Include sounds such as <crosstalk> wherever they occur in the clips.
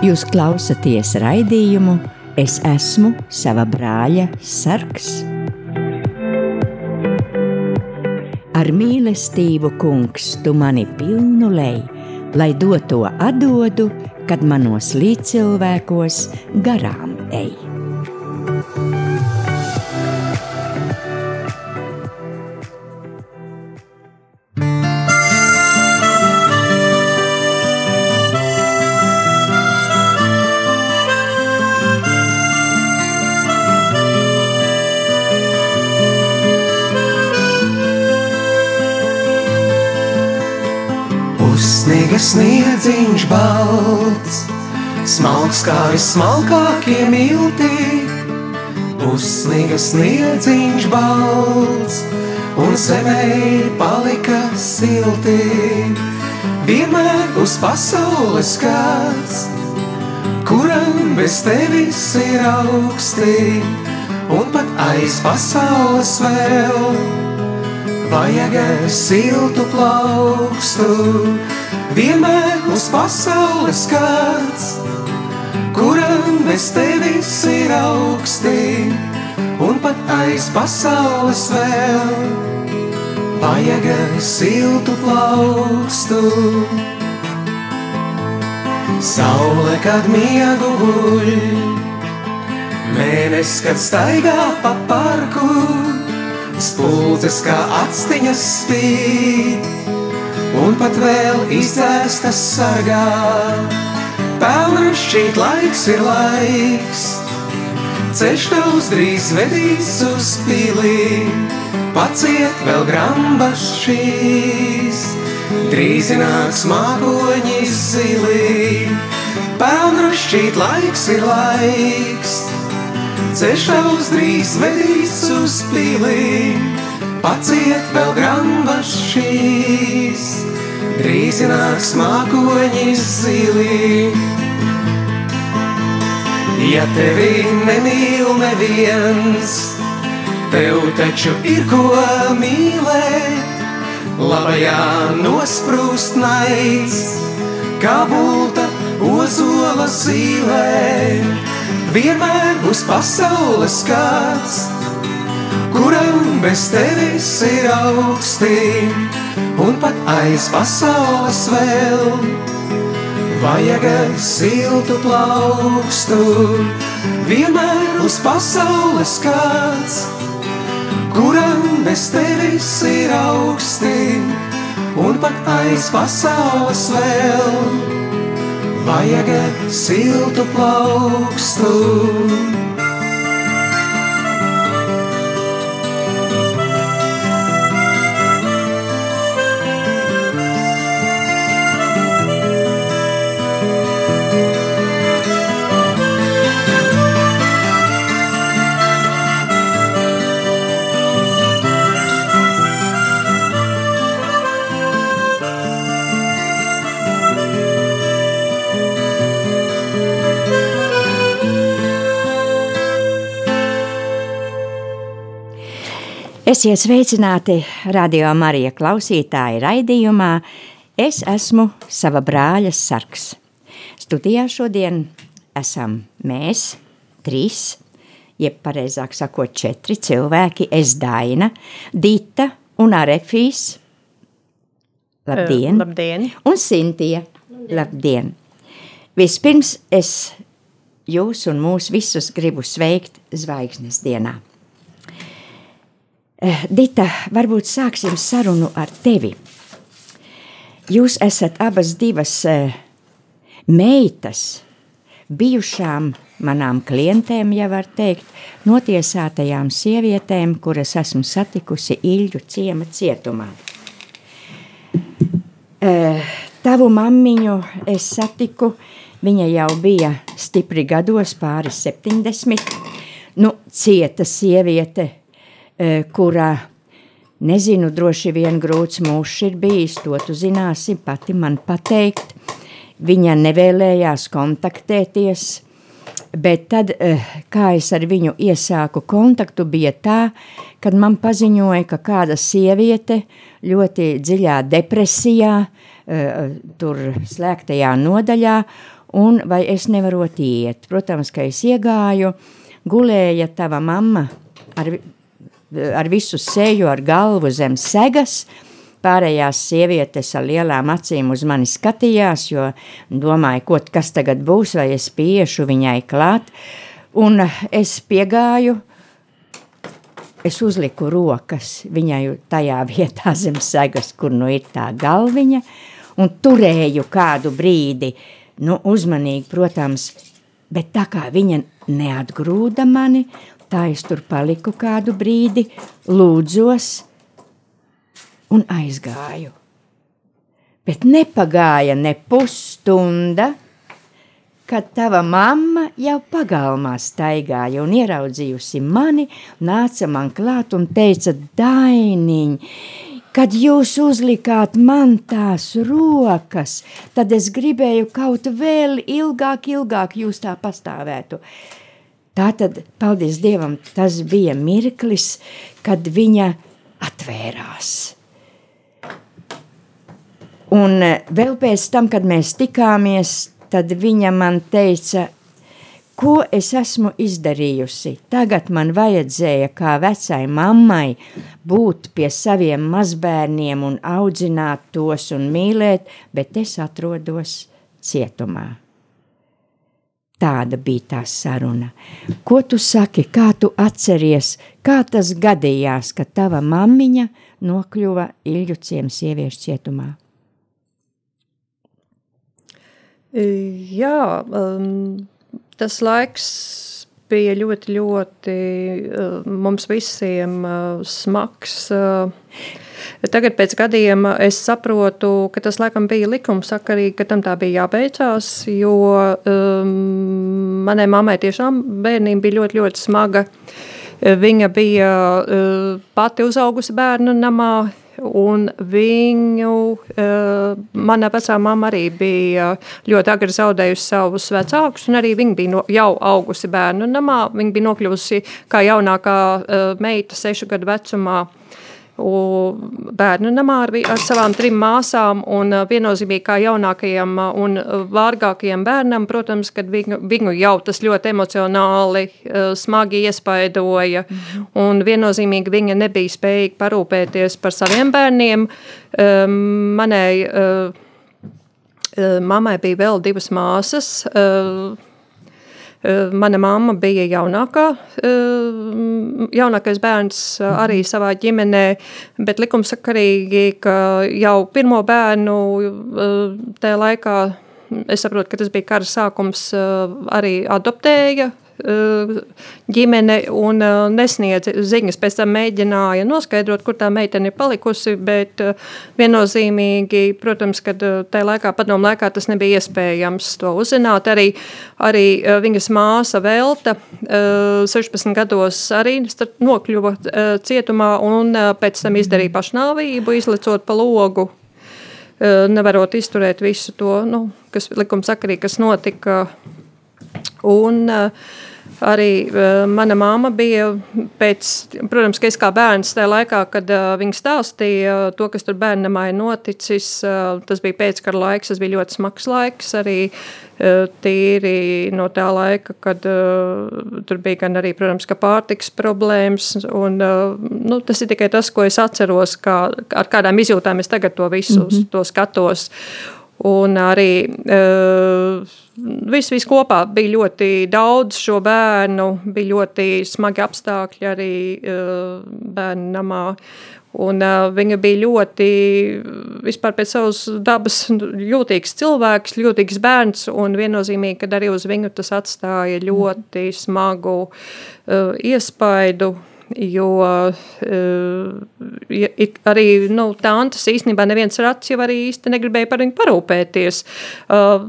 Jūs klausāties raidījumu Es esmu sava brāļa sargs. Ar mīlestību, kungs, tu mani pilnu lej, lai doto atdodu, kad manos līdzcilvēkos garām ej. Sniedziņš balts, smalks kā vismalkākie milti. Pusniega sniedziņš balts, un zemē palika silti. Vienmēr uz pasaules kāds, kuram bez tevis ir augsti, un pat aiz pasaules vēl vajag siltu plaukstu. Vienmēr uz pasaules kāds, kuram bez tevis ir augsti, un pat aiz pasaules vēl vajag siltu plaukstu. Saule, kad miegu guļ, mēnesis, kad staigā pa parku, spuldzes kā atstiņas spīd, un pat vēl izdzēstas sargā. Pelnrašķīt laiks ir laiks, ceļš tavs drīz vedīs uz pilī, paciet vēl grambas šīs, drīz nāks mākoņi zilī. Pelnrašķīt laiks ir laiks, ceļš tavs drīz vedīs uz pilī, paciet vēl grambas šīs, drīz nāks mākoņi zilī. Ja tevi nemīl neviens, tev taču ir ko mīlēt, labajā nosprūst naids, kā bulta ozola zīlē. Vienmēr būs pasaules kāds, kuram bez tevis ir augstī, un pat aiz pasaules vēl vajag siltu plaukstu. Vienmēr uz pasaules kāds, kuram bez tevis ir augsti, un pat aiz pasaules vēl vajag siltu plaukstu. Esiet sveicināti radio Marija klausītāji raidījumā. Es esmu sava brāļa sargs. Studijā šodien esam mēs, trīs, jeb pareizāk sakot, četri cilvēki. Es Daina, Dita un Arefīs. Labdien! Uh, labdien. Un Sintija. Labdien. Labdien! Vispirms es jūs un mūs visus gribu sveikt zvaigznes dienā. Eh, Dita, varbūt sāksim sarunu ar tevi. Jūs esat abas divas eh, meitas, bijušām manām klientēm, ja var teikt, notiesātajām sievietēm, kuras esmu satikusi Ilģu ciema cietumā. Eh, tavu mammiņu es satiku, viņa jau bija stipri gados, pāris 70, nu, cieta sieviete, kurā nezinu, droši vien grūts mūžs ir bijis, to tu zināsi pati man pateikt. Viņa nevēlējās kontaktēties, Bet tad, eh, kā es ar viņu iesāku kontaktu, bija tā, kad man paziņoja, ka kāda sieviete ļoti dziļā depresijā, eh, tur slēgtajā nodaļā, un vai es nevaru iet. Protams, ka es iegāju, gulēja tava mamma ar, ar visu seju, ar galvu zem segas, Pārējās sievietes ar lielām acīm uz mani skatījās, jo domāju, ko, kas tagad būs, vai es piešu viņai klāt. Un es piegāju, es uzliku rokas viņai tajā vietā <laughs> zem segas, kur nu ir tā galviņa, un turēju kādu brīdi, nu uzmanīgi, protams, bet tā kā viņa neatgrūda mani, tā es tur paliku kādu brīdi, lūdzos, un aizgāju. Bet nepagāja ne pusstunda, kad tava mamma jau pagalmā staigāja un ieraudzījusi mani, nāca man klāt un teica, Dainiņ, kad jūs uzlikāt man tās rokas, tad es gribēju kaut vēl ilgāk, ilgāk jūs tā pastāvētu. Tātad, paldies Dievam, tas bija mirklis, kad viņa atvērās. Un eh, vēl pēc tam, kad mēs tikāmies, tad viņa man teica, ko es esmu izdarījusi. Tagad man vajadzēja kā vecai mammai būt pie saviem mazbērniem un audzināt tos un mīlēt, bet es atrodos cietumā. Tāda bija tā saruna. Ko tu saki, kā tu atceries, kā tas gadījās, ka tava mammiņa nokļuva Ilģu ciemas sieviešu cietumā? Jā, um, tas laiks bija ļoti, ļoti uh, mums visiem uh, smags. Uh, Tagad, pēc gadiem, es saprotu, ka tas laikam bija likumsakarīgi, ka tam tā bija jābeidzās, jo um, manai mammai tiešām bērnība bija ļoti, ļoti smaga. Viņa bija uh, pati uzaugusi bērnu namā, Un viņu, uh, mana vecā mamma arī bija ļoti agri zaudējusi savus vecākus, un arī viņa bija no, jau augusi bērnu namā. Viņa bija nokļuvusi kā jaunākā uh, meita sešu gadu vecumā bērnu namā ar, ar savām trim māsām. Un viennozīmīgi kā jaunākajam un vārgākajam bērnam, protams, kad viņu, viņu jau tas ļoti emocionāli smagi iespaidoja. Mhm. Un viennozīmīgi viņa nebija spējīga parūpēties par saviem bērniem. Manai mammai bija vēl divas māsas mana mamma bija jaunākā, eh, jaunākais bērns eh, arī savā ģimenē, bet likumsakarīgi, ka jau pirmo bērnu tajā laikā, es saprotu, ka tas bija kara sākums, arī adoptēja Eh, ģimene un eh, nesniedz ziņas. Pēc tam mēģināja noskaidrot, kur tā meitene ir palikusi, bet eh, viennozīmīgi, protams, kad tajā laikā, padomu laikā, tas nebija iespējams to uzzināt. Arī, arī viņas māsa Velta 16 gados arī nokļuva cietumā un pēc tam izdarīja pašnāvību, izlicot pa logu nevarot izturēt visu to, nu, kas likumsakarīgi, kas notika. Un, uh, Arī uh, mana māma bija pēc, protams, ka es kā bērns tajā laikā, kad uh, viņa stāstīja to, kas tur bērnamā ir noticis, uh, tas bija pēckara laiks, tas bija ļoti smags laiks arī uh, tīri no tā laika, kad uh, tur bija gan arī, protams, ka pārtiks problēmas, un uh, nu, tas ir tikai tas, ko es atceros, kā, ar kādām izjūtām es tagad to visu mm -hmm. to skatos. Un arī uh, viss, viss kopā bija ļoti daudz šo bērnu, bija ļoti smagi apstākļi arī uh, bērnu namā. Un, uh, viņa bija ļoti, vispār pēc savas dabas, jūtīgs cilvēks, jūtīgs bērns. Un viennozīmīgi, ka arī uz viņu tas atstāja ļoti smagu uh, iespaidu jo uh, arī nu, tāntas īstenībā neviens rats jau arī īsti negribēja par viņu parūpēties. Uh,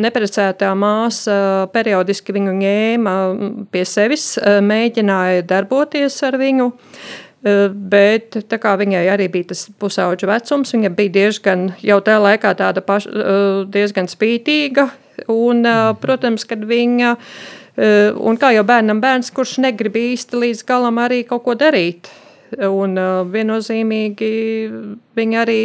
neparecētā māsa periodiski viņu ņēma pie sevis, uh, mēģināja darboties ar viņu. Bet tā kā viņai arī bija tas pusauģa vecums, viņa bija diezgan jau tajā laikā tāda paš, diezgan spītīga. Un, protams, kad viņa Un kā jau bērnam bērns, kurš negrib īsti līdz galam arī kaut ko darīt. Un uh, viennozīmīgi viņa arī,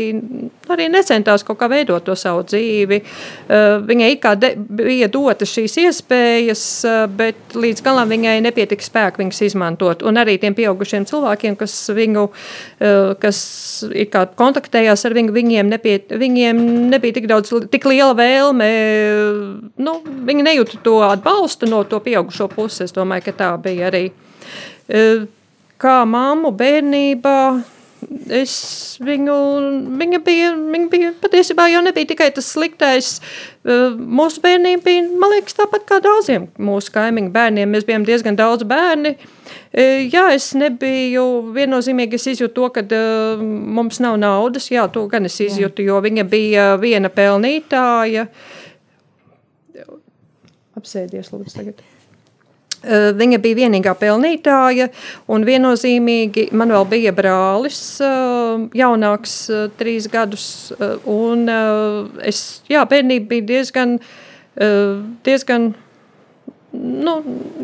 arī necentās kaut kā veidot to savu dzīvi. Uh, viņai kā de, bija dota šīs iespējas, uh, bet līdz galam viņai nepietika spēku viņas izmantot. Un arī tiem pieaugušiem cilvēkiem, kas viņu, kas kā kontaktējās ar viņu, viņiem, nepie, viņiem nebija tik daudz, tik liela vēlme, nu, viņi nejūta to atbalstu no to pieaugušo puses. Es domāju, ka tā bija arī. Uh, kā mammu bērnībā. Es viņu, viņa bija, viņa bija patiesībā jau nebija tikai tas sliktais. Mūsu bērniem bija, man liekas, tāpat kā daudziem mūsu kaimiņu bērniem. Mēs bijām diezgan daudz bērni. Jā, es nebiju viennozīmīgi, es izjūtu to, ka uh, mums nav naudas. Jā, to gan es izjūtu, jo viņa bija viena pelnītāja. Apsēdies, lūdzu, tagad. Eh, viņa bija vienīgā pelnītāja, un viennozīmīgi man vēl bija brālis, eh, jaunāks, eh, trīs gadus. Un es, jā, bērnība bija diezgan, diezgan nu,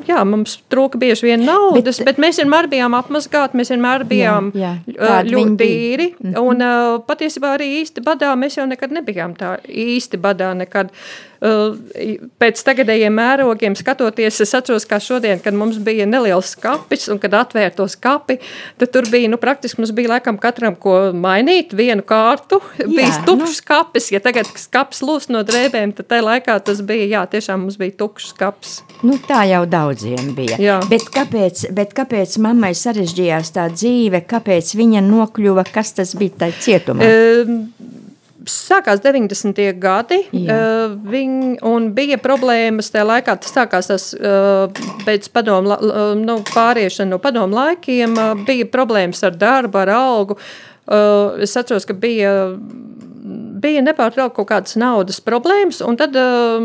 jā, mums trūka bieži vien naudas, bet, bet mēs vienmēr bijām apmazgāti, mēs vienmēr bijām jā, jā, ļoti tīri. Mm -hmm. Un patiesībā arī īsti badā mēs jau nekad nebijām tā īsti badā nekad. Pēc tagadējiem mērogiem skatoties, es atceros, kā šodien, kad mums bija neliels skapis un kad atvērt to skapi, tad tur bija, nu, praktiski mums bija laikam katram ko mainīt, vienu kārtu, jā, <laughs> bija tukšs nu. skapis, ja tagad skapis lūst no drēbēm, tad tajā laikā tas bija, jā, tiešām mums bija tukšs skapis. Nu, tā jau daudziem bija. Jā. Bet kāpēc, bet kāpēc mammai sarežģījās tā dzīve, kāpēc viņa nokļuva, kas tas bija tajā cietumā? E, sākās 90. gadi, uh, viņ, un bija problēmas tajā laikā. Tas sākās tas, uh, pēc padomu, uh, nu, pāriešana no padomu laikiem, uh, bija problēmas ar darbu, ar algu. Uh, es atceros, ka bija, bija nepārtraukti kaut kādas naudas problēmas, un tad uh,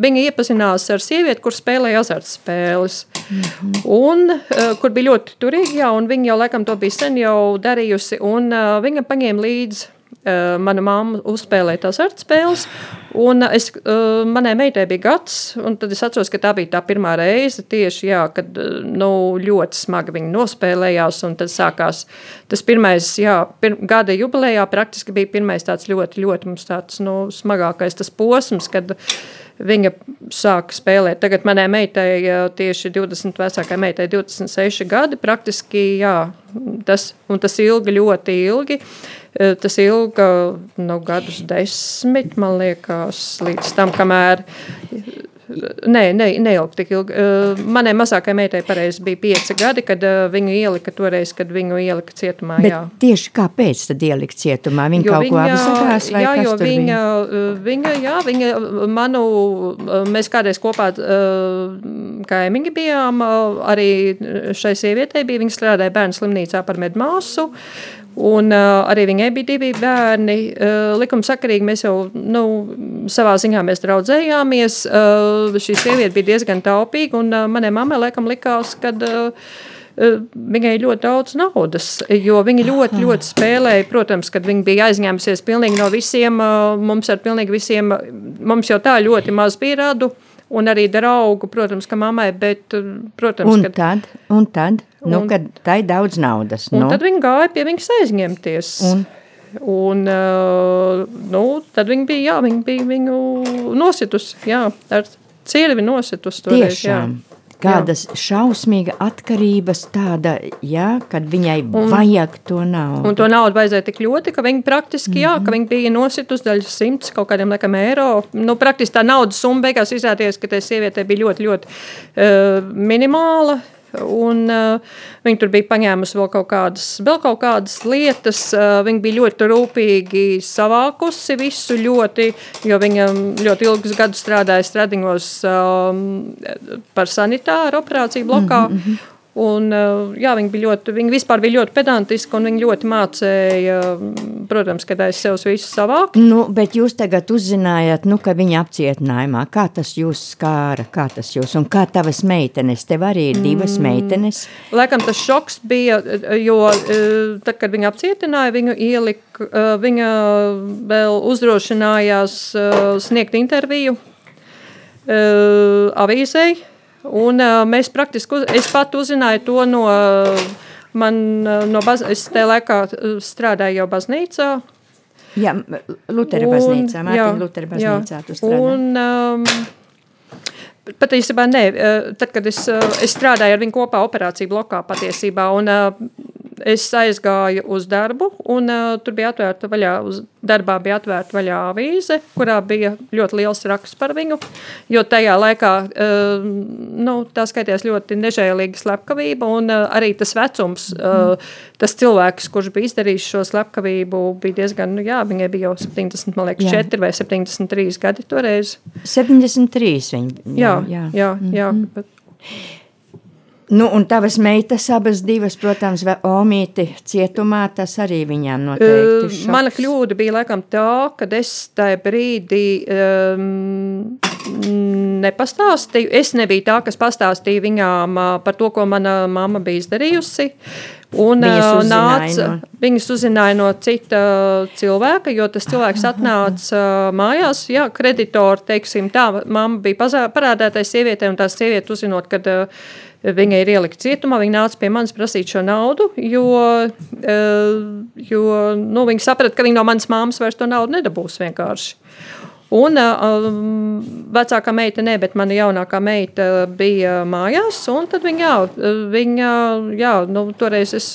viņa iepazinās ar sievieti, kur spēlēja azartspēles. Mm -hmm. Un uh, kur bija ļoti turīga, un viņa jau laikam to bija sen jau darījusi, un uh, viņa paņēma līdzi mana mamma uzspēlēja tās artspēles, un es, uh, manai meitai bija gads, un tad es atceros, ka tā bija tā pirmā reize tieši, jā, kad nu, ļoti smagi viņi nospēlējās, tad sākās tas pirmais, jā, pir, gada jubilejā praktiski bija pirmais tāds ļoti, ļoti mums tāds, nu, smagākais tas posms, kad viņa sāka spēlēt. Tagad manai meitai tieši 20, vecākai meitai 26 gadi, praktiski, jā, tas, un tas ilgi, ļoti ilgi. Uh, Tas ilga nu, gadus desmit, man liekas, līdz tam, kamēr Nē, ne, neilgi tik ilgi. Manai mazākajai meitai pareizi bija pieci gadi, kad viņu ielika toreiz, kad viņu ielika cietumā. Bet jā. tieši kāpēc tad ielika cietumā? Viņa jo kaut viņa, ko apzakās vai jā, kas jo viņa, viņa, jā, viņa, manu, mēs kādreiz kopā kaimiņi bijām, arī šai sievietei bija, viņa strādāja bērnu slimnīcā par medmāsu. Un, uh, arī viņai bija divi bērni. Uh, likumsakarīgi mēs jau nu, savā ziņā draudzējāmies. Uh, šī sieviete bija diezgan taupīga, un uh, manai mammai laikam likās, ka uh, viņai ļoti daudz naudas, jo viņa ļoti, ļoti spēlēja. Protams, kad viņa bija aizņēmusies pilnīgi no visiem, mums ar pilnīgi visiem, mums jau tā ļoti maz bija radu. Un arī draugu, protams, ka mammai, bet, protams, un kad... tad, un tad, nu, un, kad tā ir daudz naudas. Un nu. tad viņa gāja pie viņas aizņemties. Un? Un, uh, nu, tad viņa bija, jā, viņa bija viņu nositus, jā, ar cirvi nositus. Toreiz, Tiešām. Jā kādas jā. šausmīga atkarības tāda, jā, kad viņai un, vajag to naudu. Un to naudu vajadzēja tik ļoti, ka viņi praktiski, mm -hmm. jā, ka mhm. viņi bija nositus daļu simts kaut kādiem laikam eiro. Nu, praktiski tā naudas summa beigās izrādījās, ka tai sievietei bija ļoti, ļoti uh, minimāla. Un, uh, viņa tur bija paņēmusi vēl kaut kādas, vēl kaut kādas lietas. Uh, viņa bija ļoti rūpīgi savākusi visu, ļoti, jo viņa ļoti ilgus gadus strādāja stradiņos um, par sanitāru operāciju blokā. Mm -hmm. Un, eh, jā, viņi, bija ļoti, viņi vispār bija ļoti pedantiski un viņi ļoti mācīja, protams, kad aiz sevis visu savākt. Nu, bet jūs tagad uzzinājāt, nu, ka viņa apcietinājumā, kā tas jūs skāra, kā tas jūs un kā tavas meitenes, tev arī ir divas mm, meitenes. Laikam tas šoks bija, jo eh, tad, kad viņa apcietināja, viņu ielika, eh, viņa vēl uzdrošinājās sniegt interviju avīzei. Un, uh, mēs praktiski, uz, es pat uzzināju to no, man, no baz, es tajā laikā strādāju jau baznīcā. Jā, Lutera baznīcā, Mārtiņa Lutera baznīcā jā, tu strādā. Un, um, patiesībā nē, tad, kad es, es strādāju ar viņu kopā operāciju blokā patiesībā, un es aizgāju uz darbu, un uh, tur bija atvērta vaļā, uz darbā bija atvērta vaļā avīze, kurā bija ļoti liels raksts par viņu, jo tajā laikā, uh, nu, tā skaitījās ļoti nežēlīga slepkavība, un uh, arī tas vecums, uh, tas cilvēks, kurš bija izdarījis šo slepkavību, bija diezgan, nu jā, viņai bija jau 70, man liekas, jā. 4 vai 73 gadi toreiz. 73 viņi. Jā, jā, jā, jā, mm -hmm. jā bet, Nu, un tavas meitas, abas divas, protams, Omīti cietumā, tas arī viņām noteikti šoks. Mana kļūda bija laikam tā, kad es tajā brīdī um, nepastāstīju. Es nebiju tā, kas pastāstīja viņām par to, ko mana mamma bija izdarījusi. Un, viņas, uzzināja nāca, no... viņas uzzināja no cita cilvēka, jo tas cilvēks atnāca mājās. Jā, kreditori, teiksim, tā, mamma bija parādētais sievietē, un tā sieviete uzzinot, kad uh, Viņa ir ielikta cietumā, viņa nāca pie manis prasīt šo naudu, jo, eh, jo nu, viņa saprata, ka viņa no manas māmas vairs to naudu nedabūs vienkārši. Un uh, vecākā meita, ne, bet mana jaunākā meita bija mājās. Tad viņa, jā, viņa jā, nu, toreiz es,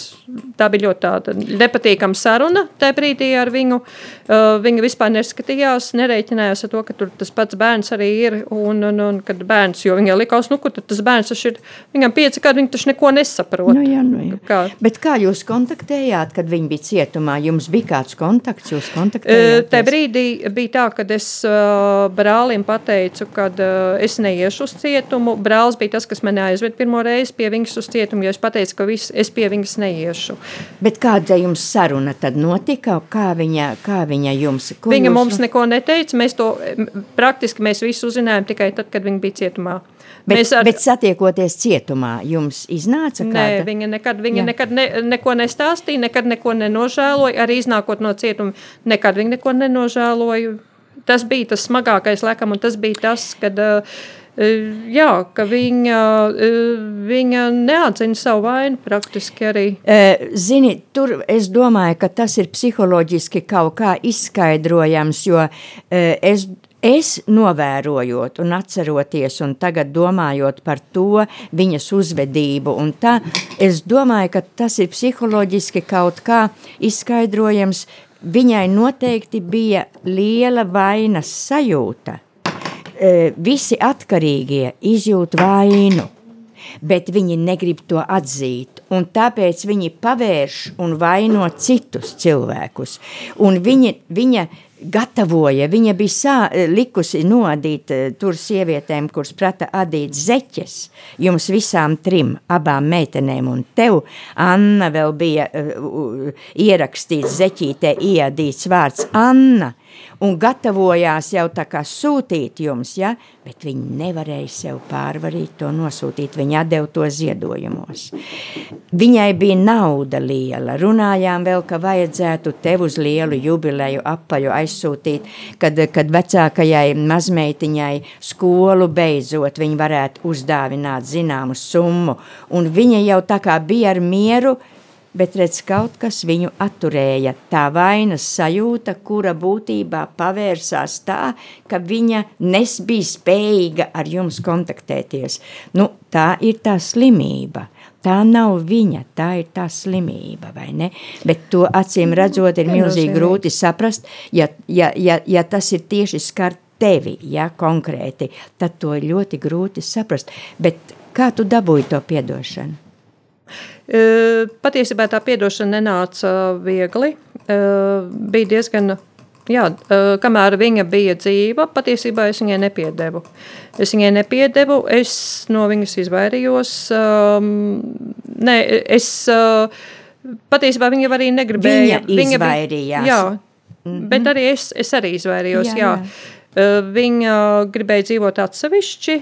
tā bija ļoti tāda nepatīkama saruna tajā brīdī ar viņu. Uh, viņa vispār neskatījās, nereiķinājās ar to, ka tur tas pats bērns arī ir. Un, un, un kad bērns, jo viņai likās, nu, kur tas bērns ir, viņam pieci gadi, viņi taču neko nesaprot. Nu, jā, nu, jā. Kā? Bet kā jūs kontaktējāt, kad viņi bija cietumā? Jums bija kāds kontakts, jūs kontaktējāt? Uh, tajā brīdī bija tā, ka es uh, brālim pateicu, ka uh, es neiešu uz cietumu. Brālis bija tas, kas mani aizved pirmo reizi pie viņas uz cietumu, jo es pateicu, ka vis, es pie viņas neiešu. Bet kāda jums saruna tad notika? Kā viņa, kā viņa jums? Viņa jūs... mums neko neteica. Mēs to praktiski mēs visu uzzinājām tikai tad, kad viņa bija cietumā. Bet, ar... bet satiekoties cietumā, jums iznāca kāda? Nē, viņa nekad, viņa Jā. nekad ne, neko nestāstīja, nekad neko nenožēloja. Arī iznākot no cietuma, nekad viņa neko nenožēloja tas bija tas smagākais, laikam, un tas bija tas, kad. Jā, ka viņa, viņa neatzina savu vainu praktiski arī. Zini, tur es domāju, ka tas ir psiholoģiski kaut kā izskaidrojams, jo es Es novērojot, un atceroties, un tagad domājot par to viņas uzvedību, un tā, es domāju, ka tas ir psiholoģiski kaut kā izskaidrojams, viņai noteikti bija liela vainas sajūta. E, visi atkarīgie izjūt vainu, bet viņi negrib to atzīt, un tāpēc viņi pavērš un vaino citus cilvēkus. Un viņa, viņa gatavoja, viņa bija sā, likusi nodīt e, tur sievietēm, kuras prata adīt zeķes, jums visām trim, abām meitenēm un tev, Anna vēl bija uh, ierakstīts zeķītē iedīts vārds Anna, un gatavojās jau tā kā sūtīt jums, ja? bet viņi nevarēja sev pārvarīt to nosūtīt, viņi atdeva to ziedojumos. Viņai bija nauda liela, runājām vēl, ka vajadzētu tev uz lielu jubileju apaļu aizsūtīt, kad, kad vecākajai mazmeitiņai skolu beidzot viņi varētu uzdāvināt zināmu summu, un viņa jau tā kā bija ar mieru, bet redz, kaut kas viņu atturēja. Tā vainas sajūta, kura būtībā pavērsās tā, ka viņa nesbija spējīga ar jums kontaktēties. Nu, tā ir tā slimība. Tā nav viņa, tā ir tā slimība, vai ne? Bet to acīm redzot ir milzīgi grūti saprast, ja, ja, ja, ja tas ir tieši skar tevi, ja, konkrēti, tad to ir ļoti grūti saprast. Bet kā tu dabūji to piedošanu? Patiesībā tā atdošana nenāca viegli. Bija diezgan, jā, kamēr viņa bija dzīva, patiesībā es viņai nepiedevu. Es viņai nepiedevu, es no viņas izvairījos. Nē, es patiesībā viņa arī negribēja. Viņa izvairījās. Viņa, jā, mm -hmm. bet arī es, es arī izvairījos. Jā, jā. jā. Viņa gribēja dzīvot atsevišķi.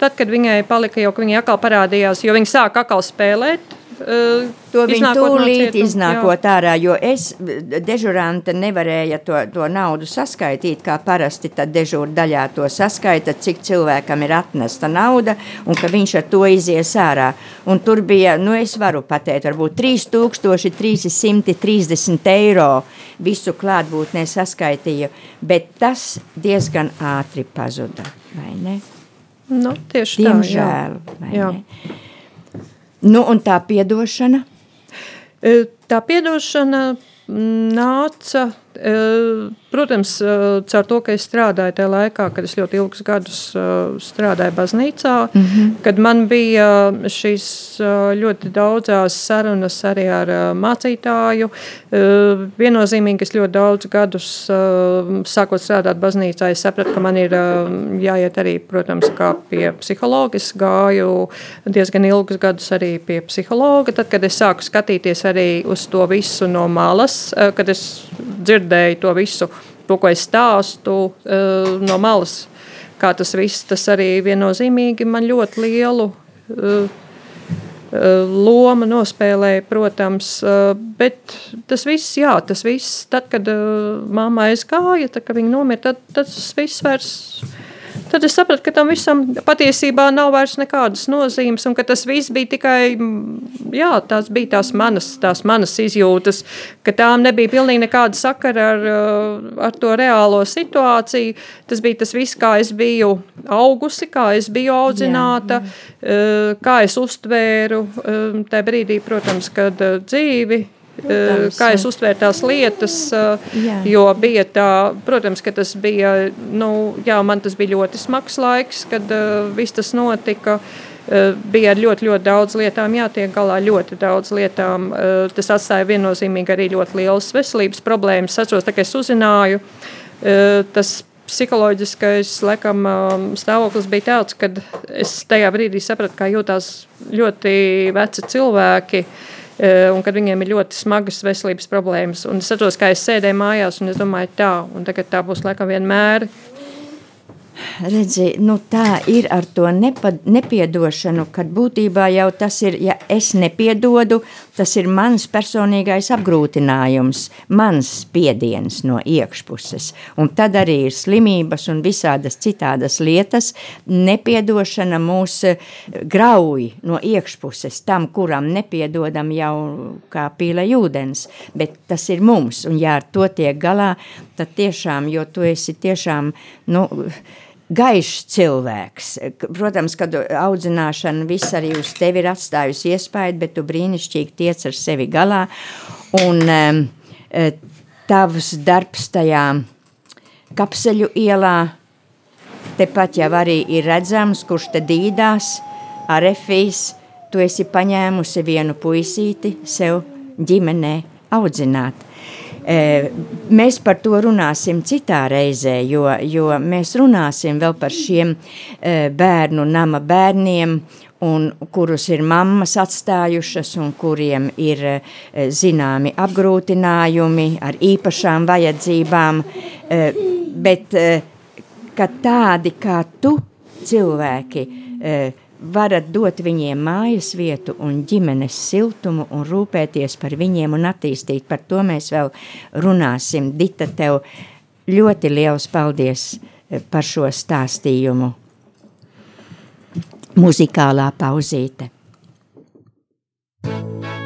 Tad, kad viņai palika jau, ka viņa atkal parādījās, jo viņa sāka atkal spēlēt Uh, To no tūlīt cietuma, iznākot ārā, jo es, dežurante, nevarēja to, to naudu saskaitīt, kā parasti tad dežūra daļā to saskaita, cik cilvēkam ir atnesta nauda un ka viņš ar to izies ārā. Un tur bija, nu es varu pateikt, varbūt 3330 eiro visu klātbūtnē saskaitīju, bet tas diezgan ātri pazuda, vai ne? Nu, tieši Diemžēl, tā, vai jā. ne? Nu, un tā piedošana? E, Tā piedošana nāca, protams, e, caur to, ka es strādāju tajā laikā, kad es ļoti ilgus gadus e, strādāju baznīcā, mm -hmm. kad man bija šīs ļoti daudzās sarunas arī ar mācītāju. Viennozīmīgi es ļoti daudz gadus, sākot strādāt baznīcā, es sapratu, ka man ir jāiet arī, protams, kā pie psihologa. Es gāju diezgan ilgus gadus arī pie psihologa. Tad, kad es sāku skatīties arī uz to visu no malas, eh, kad es dzirdēju to visu, to, ko es stāstu eh, no malas, kā tas viss, tas arī viennozīmīgi man ļoti lielu eh, loma nospēlēja, protams, bet tas viss, jā, tas viss, tad, kad mamma aizgāja, tad, kad viņa nomira, tad tas viss vairs Tad es sapratu, ka tam visam patiesībā nav vairs nekādas nozīmes, un ka tas viss bija tikai, mm, jā, tās bija tās manas, tās manas izjūtas, ka tām nebija pilnīgi nekāda sakara ar, uh, ar to reālo situāciju. Tas bija tas viss, kā es biju augusi, kā es biju audzināta, jā, jā. kā es uztvēru um, tajā brīdī, protams, kad dzīvi Protams, kā es uztvēru tās lietas, jā. jo bija tā, protams, ka tas bija, nu, jā, man tas bija ļoti smags laiks, kad uh, viss tas notika. Uh, bija ļoti, ļoti daudz lietām jātiek galā, ļoti daudz lietām. Uh, tas atstāja viennozīmīgi arī ļoti lielas veselības problēmas. Es atceros, ka es uzzināju, uh, tas psiholoģiskais laikam, stāvoklis bija tāds, ka es tajā brīdī sapratu, kā jūtās ļoti veci cilvēki. Uh, un kad viņiem ir ļoti smagas veselības problēmas. Un es atceros, kā es sēdēju mājās, un es domāju, tā, un tagad tā būs laikam vienmēr redzi, nu tā ir ar to nepa, nepiedošanu, kad būtībā jau tas ir, ja es nepiedodu, tas ir mans personīgais apgrūtinājums, mans spiediens no iekšpuses. Un tad arī ir slimības un visādas citādas lietas. Nepiedošana mūs eh, grauj no iekšpuses tam, kuram nepiedodam jau kā pīle ūdens, bet tas ir mums, un ja ar to tiek galā, tad tiešām, jo tu esi tiešām, nu, gaišs cilvēks. Protams, kad audzināšana viss arī uz tevi ir atstājusi iespaidu, bet tu brīnišķīgi tiec ar sevi galā. Un um, tavs darbs tajā kapseļu ielā, tepat jau arī ir redzams, kurš te dīdās ar efīs, tu esi paņēmusi vienu puisīti sev ģimenē audzināt. Mēs par to runāsim citā reizē, jo, jo mēs runāsim vēl par šiem bērnu nama bērniem, un kurus ir mammas atstājušas, un kuriem ir zināmi apgrūtinājumi ar īpašām vajadzībām, bet tādi kā tu cilvēki varat dot viņiem mājas vietu un ģimenes siltumu un rūpēties par viņiem un attīstīt. Par to mēs vēl runāsim. Dita, tev ļoti liels paldies eh, par šo stāstījumu. Muzikālā pauzīte. mūsu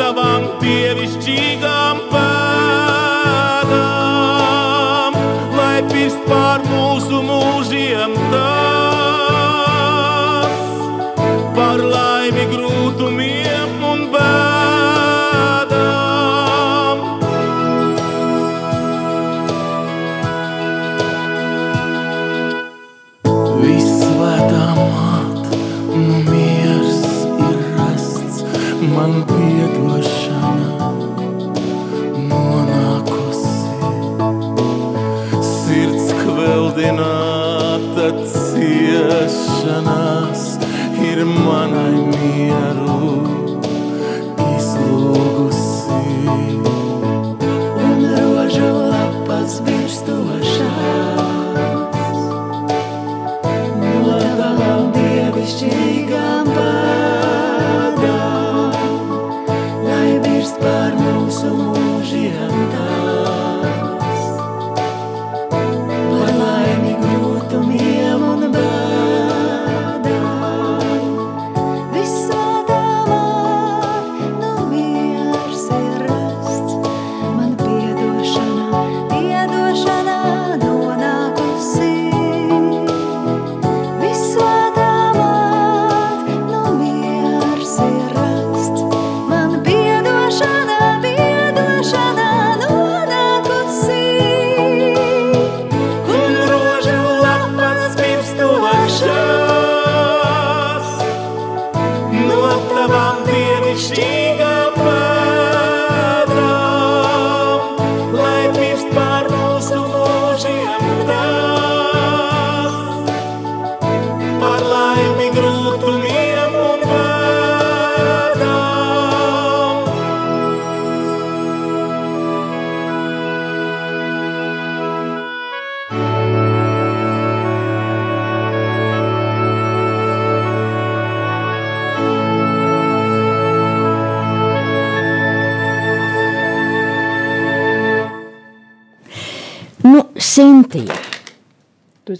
tavām dievišķīgām.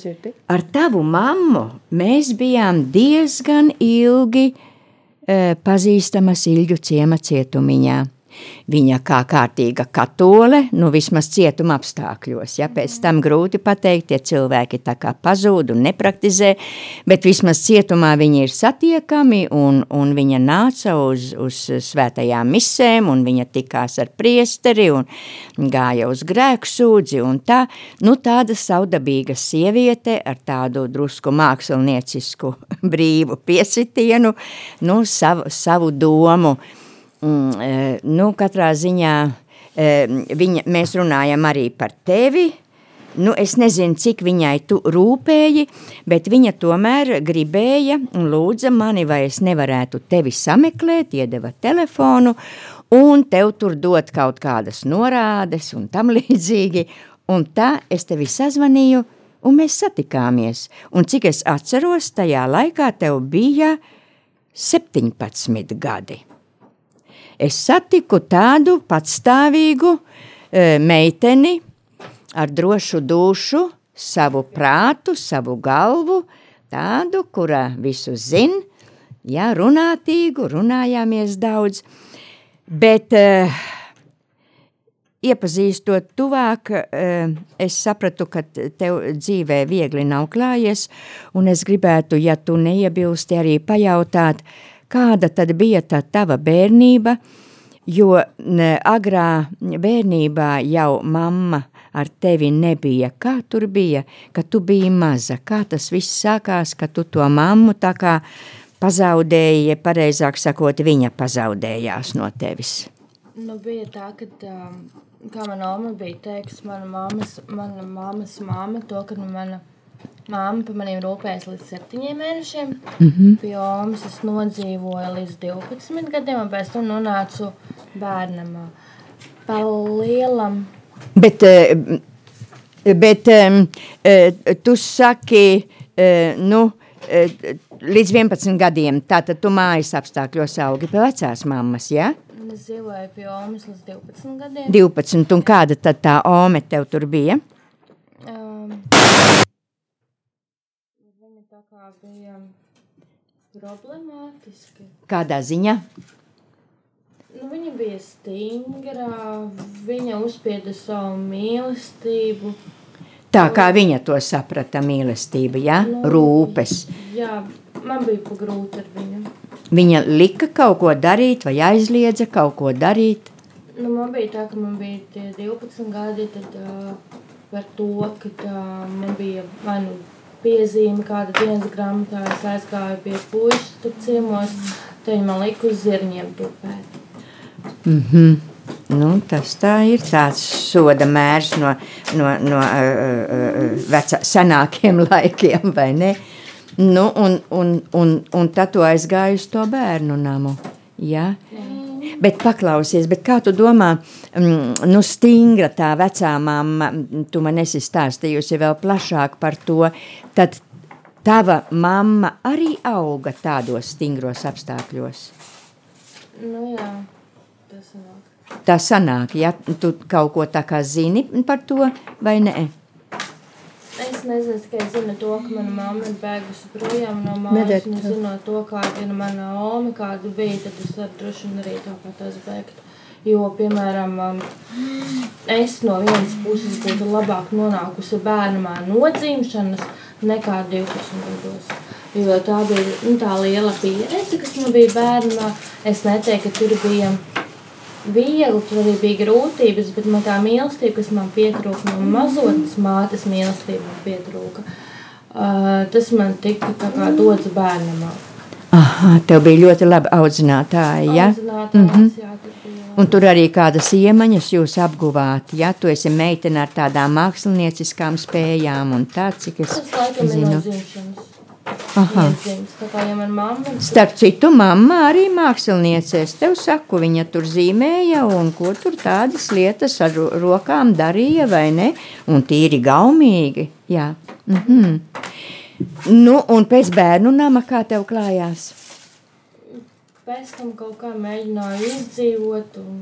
Tu dzirdi? ar tavu mammu mēs bijām diezgan ilgi e, pazīstamas Ilģu ciema cietumiņā. Viņa kā kārtīga katole, nu vismaz cietuma apstākļos, ja? Pēc tam grūti pateikt, tie cilvēki tā kā pazūd un nepraktizē, bet vismaz cietumā viņi ir satiekami un, un viņa nāca uz, uz svētajām misēm un viņa tikās ar priesteri un gāja uz grēku sūdzi un tā, nu tāda saudabīga sieviete ar tādu drusku māksliniecisku <laughs> brīvu piesitienu, nu savu, savu domu, Mm, e, nu, katrā ziņā e, viņa, mēs runājam arī par tevi. Nu, es nezinu, cik viņai tu rūpēji, bet viņa tomēr gribēja un lūdza mani, vai es nevarētu tevi sameklēt, iedeva telefonu un tev tur dot kaut kādas norādes un tam <laughs> līdzīgi. Un tā es tevi sazvanīju un mēs satikāmies. Un cik es atceros, tajā laikā tev bija 17 gadi es satiku tādu patstāvīgu e, meiteni ar drošu dušu, savu prātu, savu galvu, tādu, kura visu zin, jā, runātīgu, runājāmies daudz, bet e, iepazīstot tuvāk, eh, es sapratu, ka tev dzīvē viegli nav klājies, un es gribētu, ja tu neiebilsti, arī pajautāt, kāda tad bija tā tava bērnība, jo agrā bērnībā jau mamma ar tevi nebija. Kā tur bija, kad tu biji maza? Kā tas viss sākās, ka tu to mammu tā kā pazaudēji, ja pareizāk sakot, viņa pazaudējās no tevis? Nu, bija tā, ka, um, kā mana mamma bija teikusi, mana mammas, mana mammas māma, to, ka mana mamma par maniem rūpējas līdz septiņiem mēnešiem. Mm -hmm. Pie omas es nodzīvoju līdz 12 gadiem, un pēc tam nonācu bērnam uh, pa lielam. Bet, bet tu saki, nu, līdz 11 gadiem, tātad tu mājas apstākļos augi pie vecās mammas, ja? Es dzīvoju pie omas līdz 12 gadiem. 12, un kāda tad tā ome tev tur bija? Um, viņa tā kā bija problemātiska. Kādā ziņā? Nu, viņa bija stingra, viņa uzspieda savu mīlestību. Tā kā viņa to saprata, mīlestība, ja? rūpes. Jā, man bija pa grūti ar viņu. Viņa lika kaut ko darīt, vai aizliedza kaut ko darīt. Nu, man bija tā, ka man bija tie 12 gadi, tad uh, par to, ka uh, man bija vai nu piezīme kāda dienas grāmatā, es aizgāju pie puišas tur ciemos, tad viņi man lika uz zirņiem tupēt. Mhm. Nu, tas tā ir tāds soda mērs no, no, no uh, uh, vecā, senākiem <laughs> laikiem, vai ne? Nu, un, un, un, un tad tu aizgāji uz to bērnu namu. Ja? Bet paklausies, bet kā tu domā, mm, nu stingra tā vecā mamma, mm, tu man esi stāstījusi vēl plašāk par to, tad tava mamma arī auga tādos stingros apstākļos. Nu jā, tas sanāk. Tā sanāk, ja tu kaut ko tā kā zini par to, vai nē? Es nezinu, tikai zinu to, ka mana mamma ir bēgusi projām no mājas. Tā. zinot to, kāda ir mana oma, kāda bija, tad es varu droši vien arī tāpat aizbēgt. Jo, piemēram, um, es no vienas puses būtu labāk nonākusi bērnamā nodzimšanas nekā 12 gados. Jo tā bija nu, tā liela pieredze, kas man bija bērnamā. Es neteiktu, ka tur bija viegli, tur arī bija grūtības, bet man tā mīlestība, kas man pietrūka no mazotnes mātes mīlestība, man pietrūka. Uh, tas man tika tā kā dots bērnam. Aha, tev bija ļoti labi audzinātāji, ja? Mm -hmm. jā. Un tur arī kādas iemaņas jūs apguvāt, ja? Tu esi meitene ar tādām mākslinieckām spējām un tā, cik es laikam ir no Starp citu, mamma arī māksliniece. Es tev saku, viņa tur zīmēja un ko tur tādas lietas ar ro- rokām darīja, vai ne? Un tīri gaumīgi, jā. Mhm. Nu, un pēc bērnu nama kā tev klājās? Pēc tam kaut kā mēģināju izdzīvot, un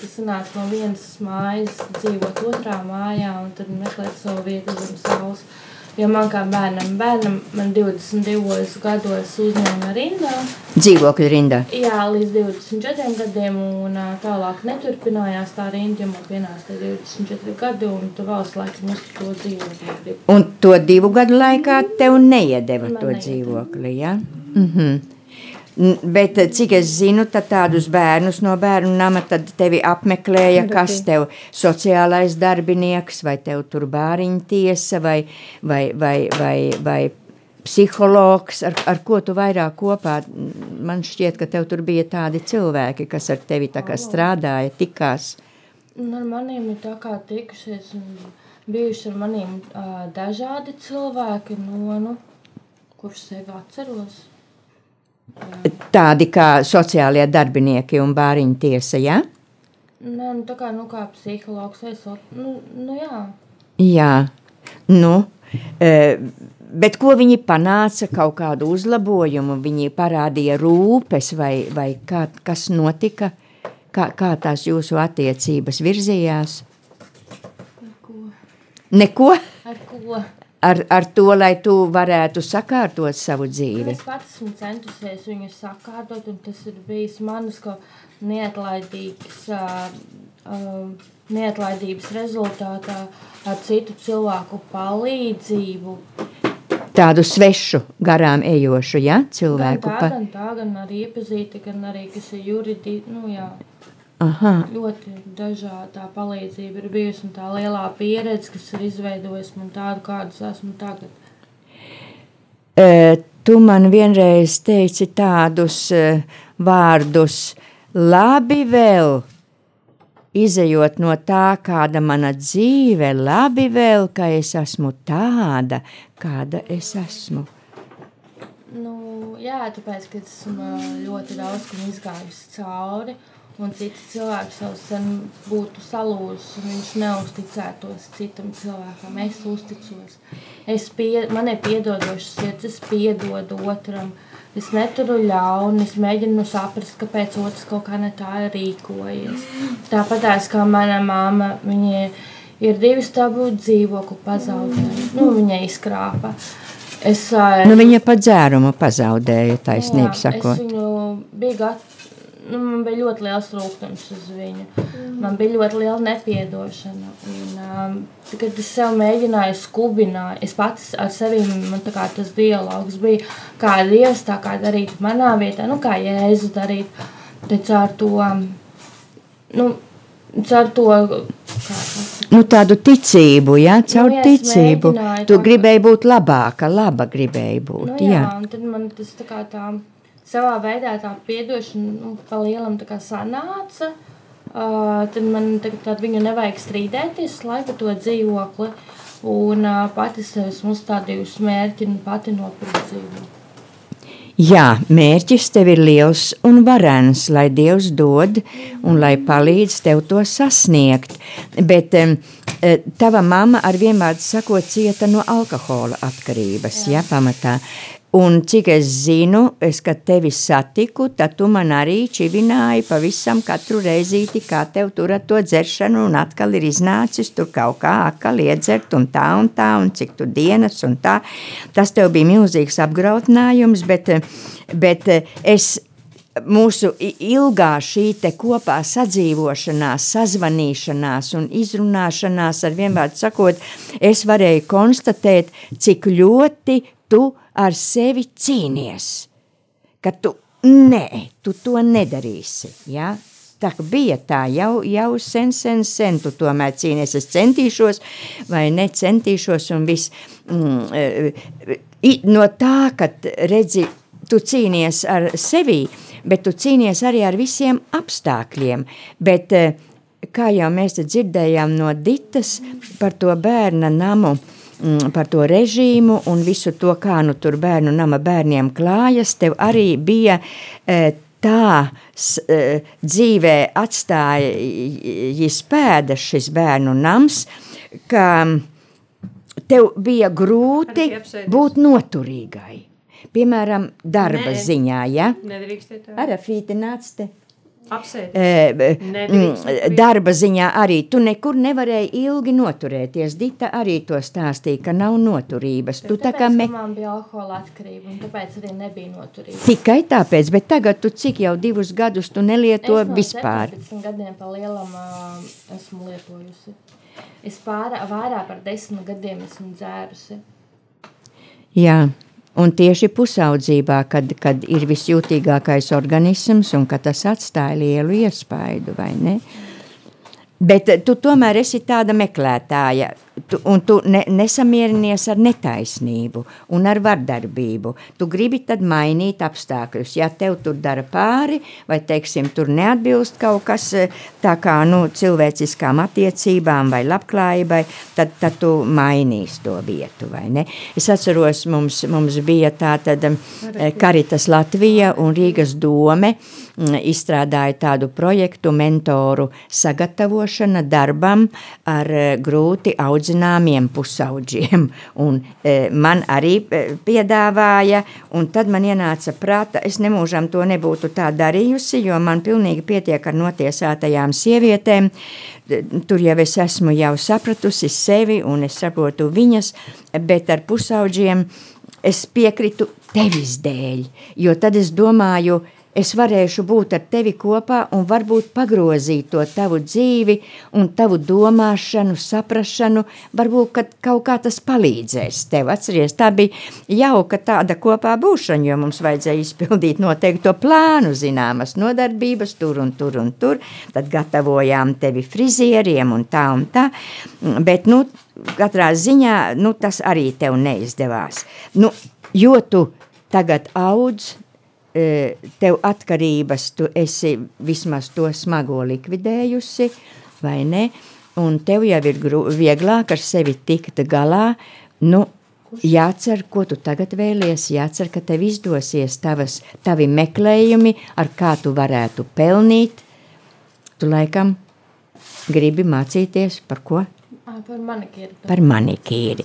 tas sanāca no vienas mājas dzīvot otrā mājā, un tad meklēt savu vietu zem saules. Jo man kā bērnam, bērnam man 22 gados uzņēma rindā, Dzīvokļu rindā. jā, līdz 24 gadiem, un tālāk neturpinājās tā rinda, jo man pienāca tie 24 gadi, un tu valsts laikam uz to negribu. Un to divu gadu laikā tev neiedeva Man to neiedeva. dzīvokli, ja? Mhm. N- Bet, eh, cik es zinu, tad tādus bērnus no bērnu nama tevi apmeklēja, kas tev sociālais darbinieks, vai tev tur bāriņa tiesa, vai, vai, vai, vai, vai psihologs, ar, ar ko tu vairāk kopā. Man šķiet, ka tev tur bija tādi cilvēki, kas ar tevi tā kā strādāja, tikās. Un ar maniem ir tā kā tikušies un bijuši ar maniem uh, dažādi cilvēki, no, nu, kurus sevi atceros. Tādi kā sociālie darbinieki un bāriņa tiesa, ja? Nē, nu, tā kā, nu, kā psihologs vai so, nu, nu, jā. Jā, nu, e, bet ko viņi panāca, kaut kādu uzlabojumu, viņi parādīja rūpes vai, vai kā, kas notika, kā, kā tās jūsu attiecības virzījās? Ar ko? Neko Ar ko? Ar, ar to, lai tu varētu sakārtot savu dzīvi. Es pats esmu centusies viņu sakārtot, un tas ir bijis manas kaut neatlaidīgs, uh, uh, neatlaidības rezultātā ar citu cilvēku palīdzību. Tādu svešu, garām ejošu, ja, Gan cilvēku. tā, Pa... gan tā, gan arī iepazīti, gan arī, kas ir juridiski, nu jā, Aha, ļoti dažāda palīdzība ir bijusi, un tā lielā pieredze, kas ir izveidojusi man tādu, kādus esmu tagad. E, tu man vienreiz teici tādus e, vārdus, labi vēl, izējot no tā, kāda mana dzīve, labi vēl, ka es esmu tāda, kāda es esmu. Nu, jā, tāpēc, ka esmu ā, ļoti daudz kam izgājusi cauri, un cits cilvēks jau sen būtu salūzis, un viņš neusticētos citam cilvēkam. Es uzticos. Es pie, man ir piedodošs sirds, es piedodu otram. Es neturu ļaunu, es mēģinu saprast, kāpēc otrs kaut kā ne tā ir rīkojies. Tāpat kā mana māma, viņa ir divi stabu dzīvokli pazaudējusi. Nu, viņa izkrāpa. Es, Nu, viņa pat dzērumu pazaudēja, taisnība sakot. Es viņu biju gat, nu, man bija ļoti liels rūkums uz viņu. Man bija ļoti liela nepiedošana. Un, um, kad es sev mēģināju skubināt, es pats ar sevi, man tā kā tas dialogs bija, kā Dievs tā kā darīt manā vietā, nu kā Jēzus darīt, caur to, nu, caur to, kā tas Nu, tādu ticību, ja, caur Nu, jā, es ticību. Tu tā. gribēji būt labāka, laba gribēji būt. Nu, jā. jā, un tad man tas tā kā tā savā veidā tā piedošana nu, pa lielam tā kā sanāca. Uh, tad man tagad tādu viņu nevajag strīdēties, lai par to dzīvokli. Un uh, pati sev esmu uzstādījusi mērķi un pati nopirkt dzīvokli. Jā, mērķis tev ir liels un varens, lai Dievs dod un lai palīdz tev to sasniegt. Bet um, tava mamma ar vienvārdu sakot cieta no alkohola atkarības, jā, ja, pamatā. Un cik es zinu, es, kad tevi satiku, tad tu man arī čivināji pavisam katru reizīti, kā tev tur ar to dzeršanu, un atkal ir iznācis tur kaut kā atkal iedzert, un tā un tā, un cik tu dienas, un tā. Tas tev bija milzīgs apgrautinājums, bet, bet es mūsu ilgā šī kopā sadzīvošanās, sazvanīšanās un izrunāšanās ar vienvārdu sakot, es varēju konstatēt, cik ļoti tu ar sevi cīnies. Ka tu, nē, tu to nedarīsi, ja? Tā bija tā, jau, jau sen, sen, sen tu tomēr cīnies. Es centīšos, vai necentīšos, un viss. Mm, eh, i- no tā, ka redzi, tu cīnies ar sevi, bet tu cīnies arī ar visiem apstākļiem. Bet, eh, kā jau mēs dzirdējām no Ditas par to bērna namu, mm, par to režīmu un visu to, kā nu tur bērnu nama bērniem klājas, tev arī bija e, tā e, dzīvē atstāja pēdas šis bērnu nams, ka tev bija grūti būt noturīgai. Piemēram, darba Nē. ziņā, ja? Nedrīkstēt tā. Arafīte nāc te. E, darba ziņā arī tu nekur nevarēji ilgi noturēties. Dita arī to stāstīja, ka nav noturības. Tu tā kā Tāpēc, me... man bija alkohola atkarība, un tāpēc arī nebija noturība. Tikai tāpēc, bet tagad tu cik jau divus gadus tu nelieto es no vispār. 17 gadiem pa lielam uh, esmu lietojusi. Es pārā, vairāk par desmit gadiem esmu dzērusi. Jā. Un tieši pusaudzībā, kad, kad ir visjūtīgākais organisms un kad tas atstāja lielu iespaidu, vai ne? Bet tu tomēr esi tāda meklētāja, tu, un tu ne, nesamierinies ar netaisnību un ar vardarbību. Tu gribi tad mainīt apstākļus. Ja tev tur dara pāri, vai teiksim, tur neatbilst kaut kas eh, tā kā nu, cilvēciskām attiecībām vai labklājībai, tad, tad tu mainīsi to vietu. Es atceros, mums, mums bija tā tad eh, Karitas Latvija un Rīgas dome mm, izstrādāja tādu projektu mentoru sagatavošana darbam ar eh, grūti audzināmiem pusauģiem. Un eh, man arī eh, piedāvāja, un tad man ienāca prāta, es nemūžam to nebūtu tā darījusi, jo man pilnīgi pietiek ar notiesātajām sievietēm. Tur jau es esmu jau sapratusi sevi, un es saprotu viņas, bet ar pusauģiem es piekritu tevis dēļ, jo tad es domāju, es varēšu būt ar tevi kopā un varbūt pagrozīt to tavu dzīvi un tavu domāšanu, saprašanu, varbūt, ka kaut kā tas palīdzēs tev. Atceries, tā bija jauka tāda kopā būšana, jo mums vajadzēja izpildīt noteikto plānu, zināmas nodarbības tur un tur un tur, tad gatavojām tevi frizieriem un tā un tā, bet, nu, katrā ziņā, nu, tas arī tev neizdevās. Nu, jo tu tagad audz, tev atkarības, tu esi vismaz to smago likvidējusi, vai ne? Un tev jau ir vieglāk ar sevi tikt galā. Nu, jācer, ko tu tagad vēlies, jācer, ka tev izdosies tavas, tavi meklējumi, ar kā tu varētu pelnīt. Tu laikam gribi mācīties par ko? Par manikīru. Par manikīri.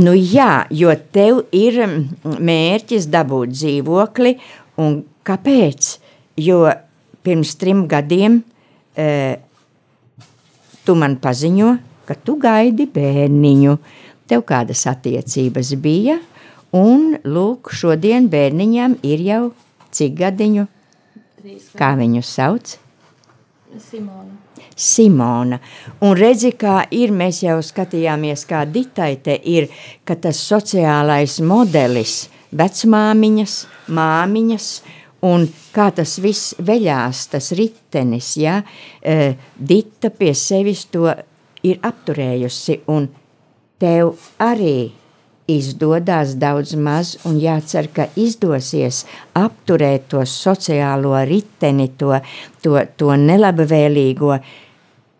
Nu jā, jo tev ir mm, mērķis dabūt dzīvokli, un kāpēc? Jo pirms trim gadiem e, tu man paziņo, ka tu gaidi bērniņu. Tev kādas attiecības bija, un lūk, šodien bērniņam ir jau cik gadiņu? Kā viņu sauc? Simona. Simona. Un redzi, kā ir, mēs jau skatījāmies, kā Ditai te ir, ka tas sociālais modelis, vecmāmiņas, māmiņas, un kā tas viss veļās, tas ritenis, ja, e, Dita pie sevis to ir apturējusi, un tev arī izdodas daudz maz, un jācer, ka izdosies apturēt to sociālo riteni, to, to, to nelabvēlīgo,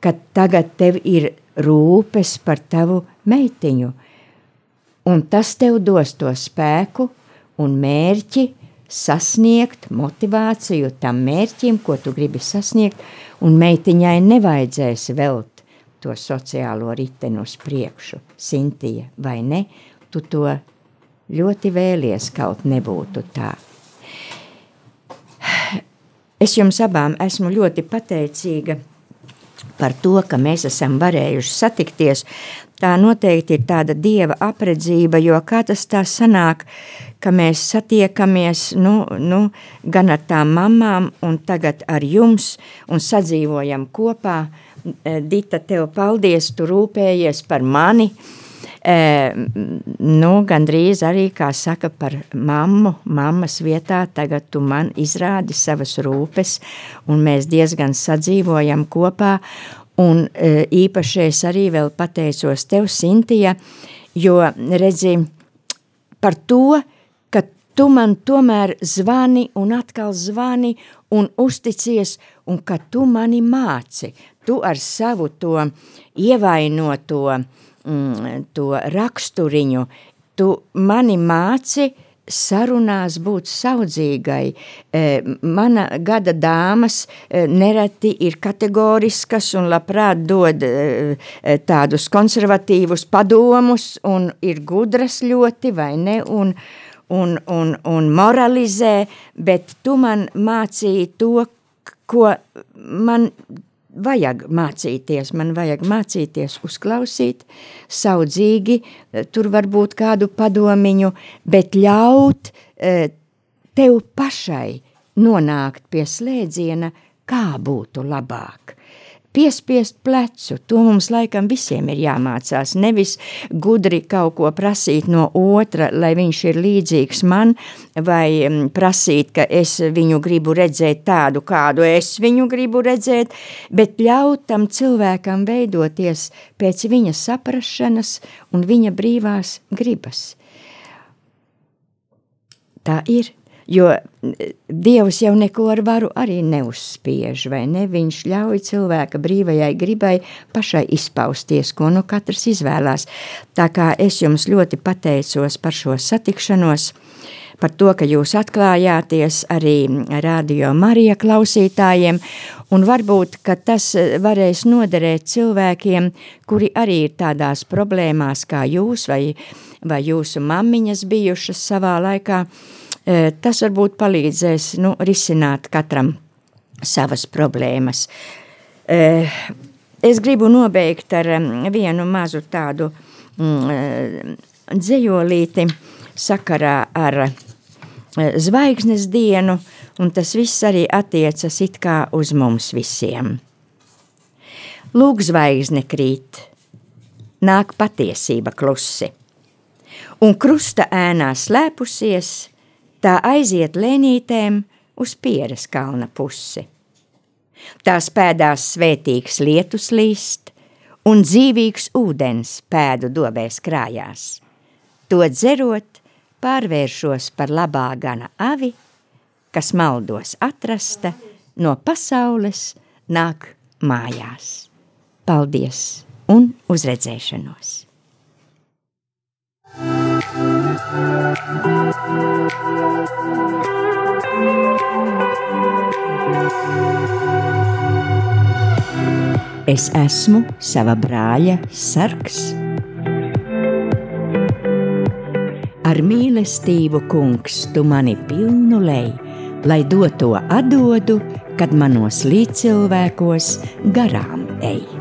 ka tagad tev ir rūpes par tavu meitiņu. Un tas tev dos to spēku un mērķi sasniegt, motivāciju tam mērķim, ko tu gribi sasniegt, un meitiņai nevajadzēs velt to sociālo riteni uz priekšu, Sintija, vai ne? Tu to ļoti vēlies, kaut nebūtu tā. Es jums abām esmu ļoti pateicīga par to, ka mēs esam varējuši satikties. Tā noteikti ir tāda dieva apredzība, jo kā tas tā sanāk, ka mēs satiekamies nu, nu, gan ar tām mamām, un tagad ar jums, un sadzīvojam kopā. Dita, tev paldies, tu rūpējies par mani, E, nu, gandrīz arī, kā saka, par mammu, mammas vietā tagad tu man izrādi savas rūpes, un mēs diezgan sadzīvojam kopā, un e, īpaši es arī vēl pateicos tev, Sintija, jo, redzi, par to, ka tu man tomēr zvani un atkal zvani un uzticies, un ka tu mani māci, tu ar savu to ievainoto, mm, to raksturiņu, tu mani māci sarunās būt saudzīgai. E, mana gada dāmas e, nereti ir kategoriskas un labprāt dod e, tādus konservatīvus padomus un ir gudras ļoti, vai ne, un, un, un, un moralizē, bet tu man mācīji to, ko man vajag mācīties, man vajag mācīties uzklausīt, saudzīgi, tur varbūt kādu padomiņu, bet ļaut eh, tev pašai nonākt pie slēdziena, kā būtu labāk piespiest plecu. To mums laikam visiem ir jāmācās. Nevis gudri kaut ko prasīt no otra, lai viņš ir līdzīgs man, vai mm, prasīt, ka es viņu gribu redzēt tādu, kādu es viņu gribu redzēt, bet ļaut tam cilvēkam veidoties pēc viņa saprašanas un viņa brīvās gribas. Tā ir. Jo eh, Dievs jau neko ar varu arī neuzspiež, vai ne? Viņš ļauj cilvēka brīvajai gribai pašai izpausties, ko nu katrs izvēlās. Tā kā es jums ļoti pateicos par šo satikšanos, par to, ka jūs atklājāties arī Radio Marija klausītājiem, un varbūt, ka tas eh, varēs noderēt cilvēkiem, kuri arī ir tādās problēmās kā jūs vai, vai jūsu mammiņas bijušas savā laikā, Tas varbūt palīdzēs nu, risināt katram savas problēmas. Es gribu nobeigt ar vienu mazu tādu mm, dzējolīti sakarā ar zvaigznes dienu, un tas viss arī attiecas it kā uz mums visiem. Lūk, zvaigzne krīt, nāk patiesība klusi, un krusta ēnā slēpusies – tā aiziet lēnītēm uz pieres kalna pusi. Tās pēdās svētīgs lietus līst, un dzīvīgs ūdens pēdu dobēs krājās. To dzerot, pārvēršos par labā gana avi, kas maldos atrasta, no pasaules nāk mājās. Paldies un uzredzēšanos! Es esmu sava brāļa sargs. Ar mīlestību, kungs, tu mani pilnu lej, lai doto atdodu, kad manos līdzcilvēkos garām ej.